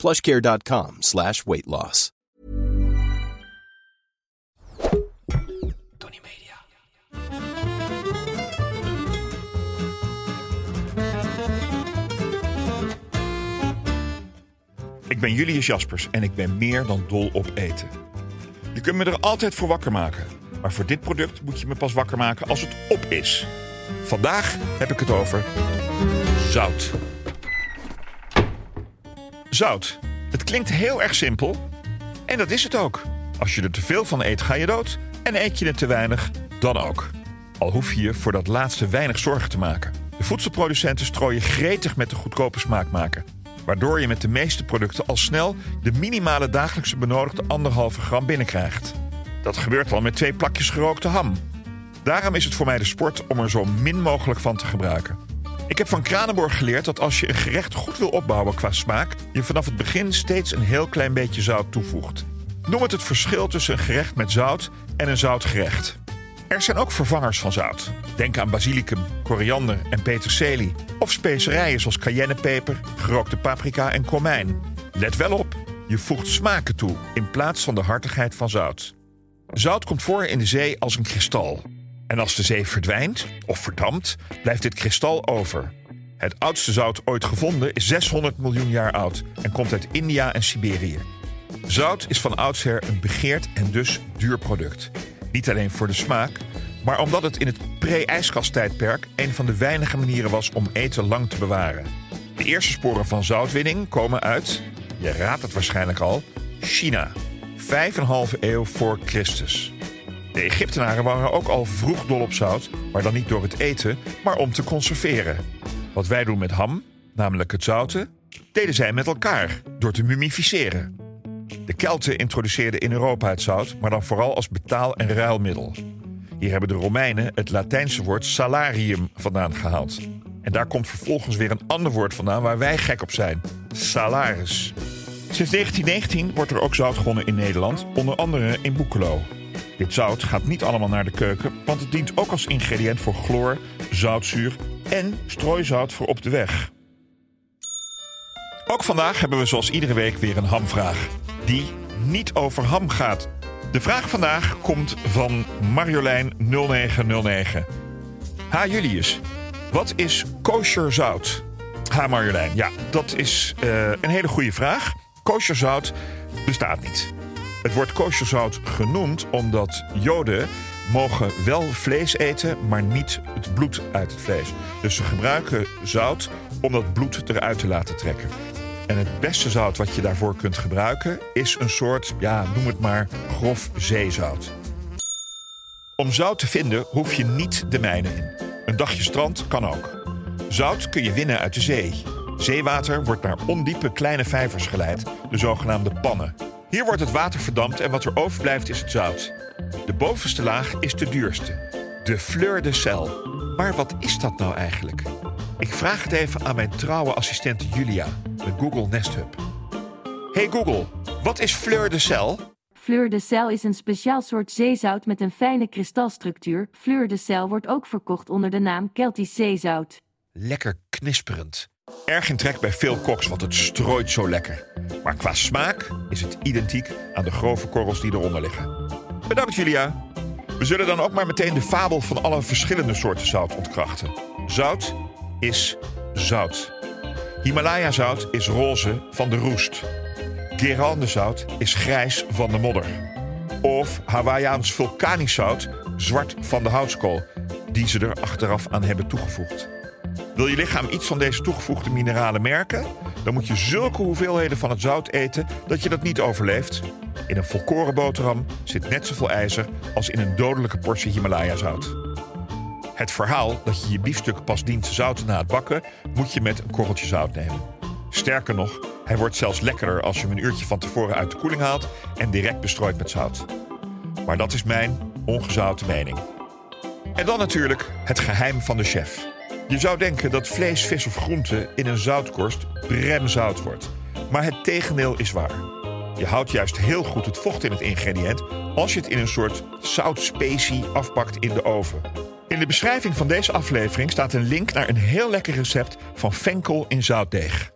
plushcare.com slash weight loss. Tony Media. Ik ben Julius Jaspers en ik ben meer dan dol op eten. Je kunt me er altijd voor wakker maken. Maar voor dit product moet je me pas wakker maken als het op is. Vandaag heb ik het over zout. Zout. Het klinkt heel erg simpel. En dat is het ook. Als je er te veel van eet, ga je dood. En eet je er te weinig, dan ook. Al hoef je je voor dat laatste weinig zorgen te maken. De voedselproducenten strooien gretig met de goedkope smaakmaker. Waardoor je met de meeste producten al snel de minimale dagelijkse benodigde anderhalve gram binnenkrijgt. Dat gebeurt al met twee plakjes gerookte ham. Daarom is het voor mij de sport om er zo min mogelijk van te gebruiken. Ik heb van Kranenborg geleerd dat als je een gerecht goed wil opbouwen qua smaak, je vanaf het begin steeds een heel klein beetje zout toevoegt. Noem het het verschil tussen een gerecht met zout en een zoutgerecht. Er zijn ook vervangers van zout. Denk aan basilicum, koriander en peterselie. Of specerijen zoals cayennepeper, gerookte paprika en komijn. Let wel op, je voegt smaken toe in plaats van de hartigheid van zout. Zout komt voor in de zee als een kristal. En als de zee verdwijnt of verdampt, blijft dit kristal over. Het oudste zout ooit gevonden is 600 miljoen jaar oud en komt uit India en Siberië. Zout is van oudsher een begeerd en dus duur product. Niet alleen voor de smaak, maar omdat het in het pre-ijskasttijdperk een van de weinige manieren was om eten lang te bewaren. De eerste sporen van zoutwinning komen uit, je raadt het waarschijnlijk al, China. 5,5 eeuw voor Christus. De Egyptenaren waren ook al vroeg dol op zout, maar dan niet door het eten, maar om te conserveren. Wat wij doen met ham, namelijk het zouten, deden zij met elkaar door te mumificeren. De Kelten introduceerden in Europa het zout, maar dan vooral als betaal- en ruilmiddel. Hier hebben de Romeinen het Latijnse woord salarium vandaan gehaald. En daar komt vervolgens weer een ander woord vandaan waar wij gek op zijn: salaris. Sinds 1919 wordt er ook zout gewonnen in Nederland, onder andere in Boekelo. Dit zout gaat niet allemaal naar de keuken, want het dient ook als ingrediënt voor chloor, zoutzuur en strooizout voor op de weg. Ook vandaag hebben we zoals iedere week weer een hamvraag. Die niet over ham gaat. De vraag vandaag komt van Marjolein 0909. Ha Julius, wat is kosher zout? Ha Marjolein, ja, dat is eh, een hele goede vraag. Kosher zout bestaat niet. Het wordt kosherzout genoemd omdat Joden mogen wel vlees eten, maar niet het bloed uit het vlees. Dus ze gebruiken zout om dat bloed eruit te laten trekken. En het beste zout wat je daarvoor kunt gebruiken is een soort, ja, noem het maar, grof zeezout. Om zout te vinden hoef je niet de mijnen in. Een dagje strand kan ook. Zout kun je winnen uit de zee. Zeewater wordt naar ondiepe kleine vijvers geleid, de zogenaamde pannen. Hier wordt het water verdampt en wat er overblijft is het zout. De bovenste laag is de duurste, de fleur de sel. Maar wat is dat nou eigenlijk? Ik vraag het even aan mijn trouwe assistente Julia, de Google Nest Hub. Hey Google, wat is fleur de sel? Fleur de sel is een speciaal soort zeezout met een fijne kristalstructuur. Fleur de sel wordt ook verkocht onder de naam Keltisch zeezout. Lekker knisperend. Erg in trek bij veel koks, want het strooit zo lekker. Maar qua smaak is het identiek aan de grove korrels die eronder liggen. Bedankt Julia. We zullen dan ook maar meteen de fabel van alle verschillende soorten zout ontkrachten. Zout is zout. Himalaya-zout is roze van de roest. Guérande-zout is grijs van de modder. Of Hawaiiaans vulkanisch zout, zwart van de houtskool, die ze er achteraf aan hebben toegevoegd. Wil je lichaam iets van deze toegevoegde mineralen merken? Dan moet je zulke hoeveelheden van het zout eten dat je dat niet overleeft. In een volkoren boterham zit net zoveel ijzer als in een dodelijke portie Himalaya-zout. Het verhaal dat je je biefstuk pas dient te zouten na het bakken, moet je met een korreltje zout nemen. Sterker nog, Hij wordt zelfs lekkerder als je hem een uurtje van tevoren uit de koeling haalt en direct bestrooit met zout. Maar dat is mijn ongezouten mening. En dan natuurlijk het geheim van de chef. Je zou denken dat vlees, vis of groente in een zoutkorst bremzout wordt. Maar het tegendeel is waar. Je houdt juist heel goed het vocht in het ingrediënt als je het in een soort zoutspecie afpakt in de oven. In de beschrijving van deze aflevering staat een link naar een heel lekker recept van venkel in zoutdeeg.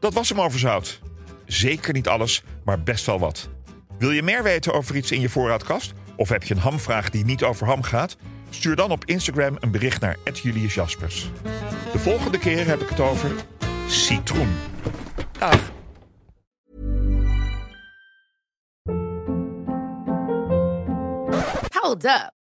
Dat was hem over zout. Zeker niet alles, maar best wel wat. Wil je meer weten over iets in je voorraadkast? Of heb je een hamvraag die niet over ham gaat? Stuur dan op Instagram een bericht naar Julius Jaspers. De volgende keer heb ik het over citroen. Dag. Hold up.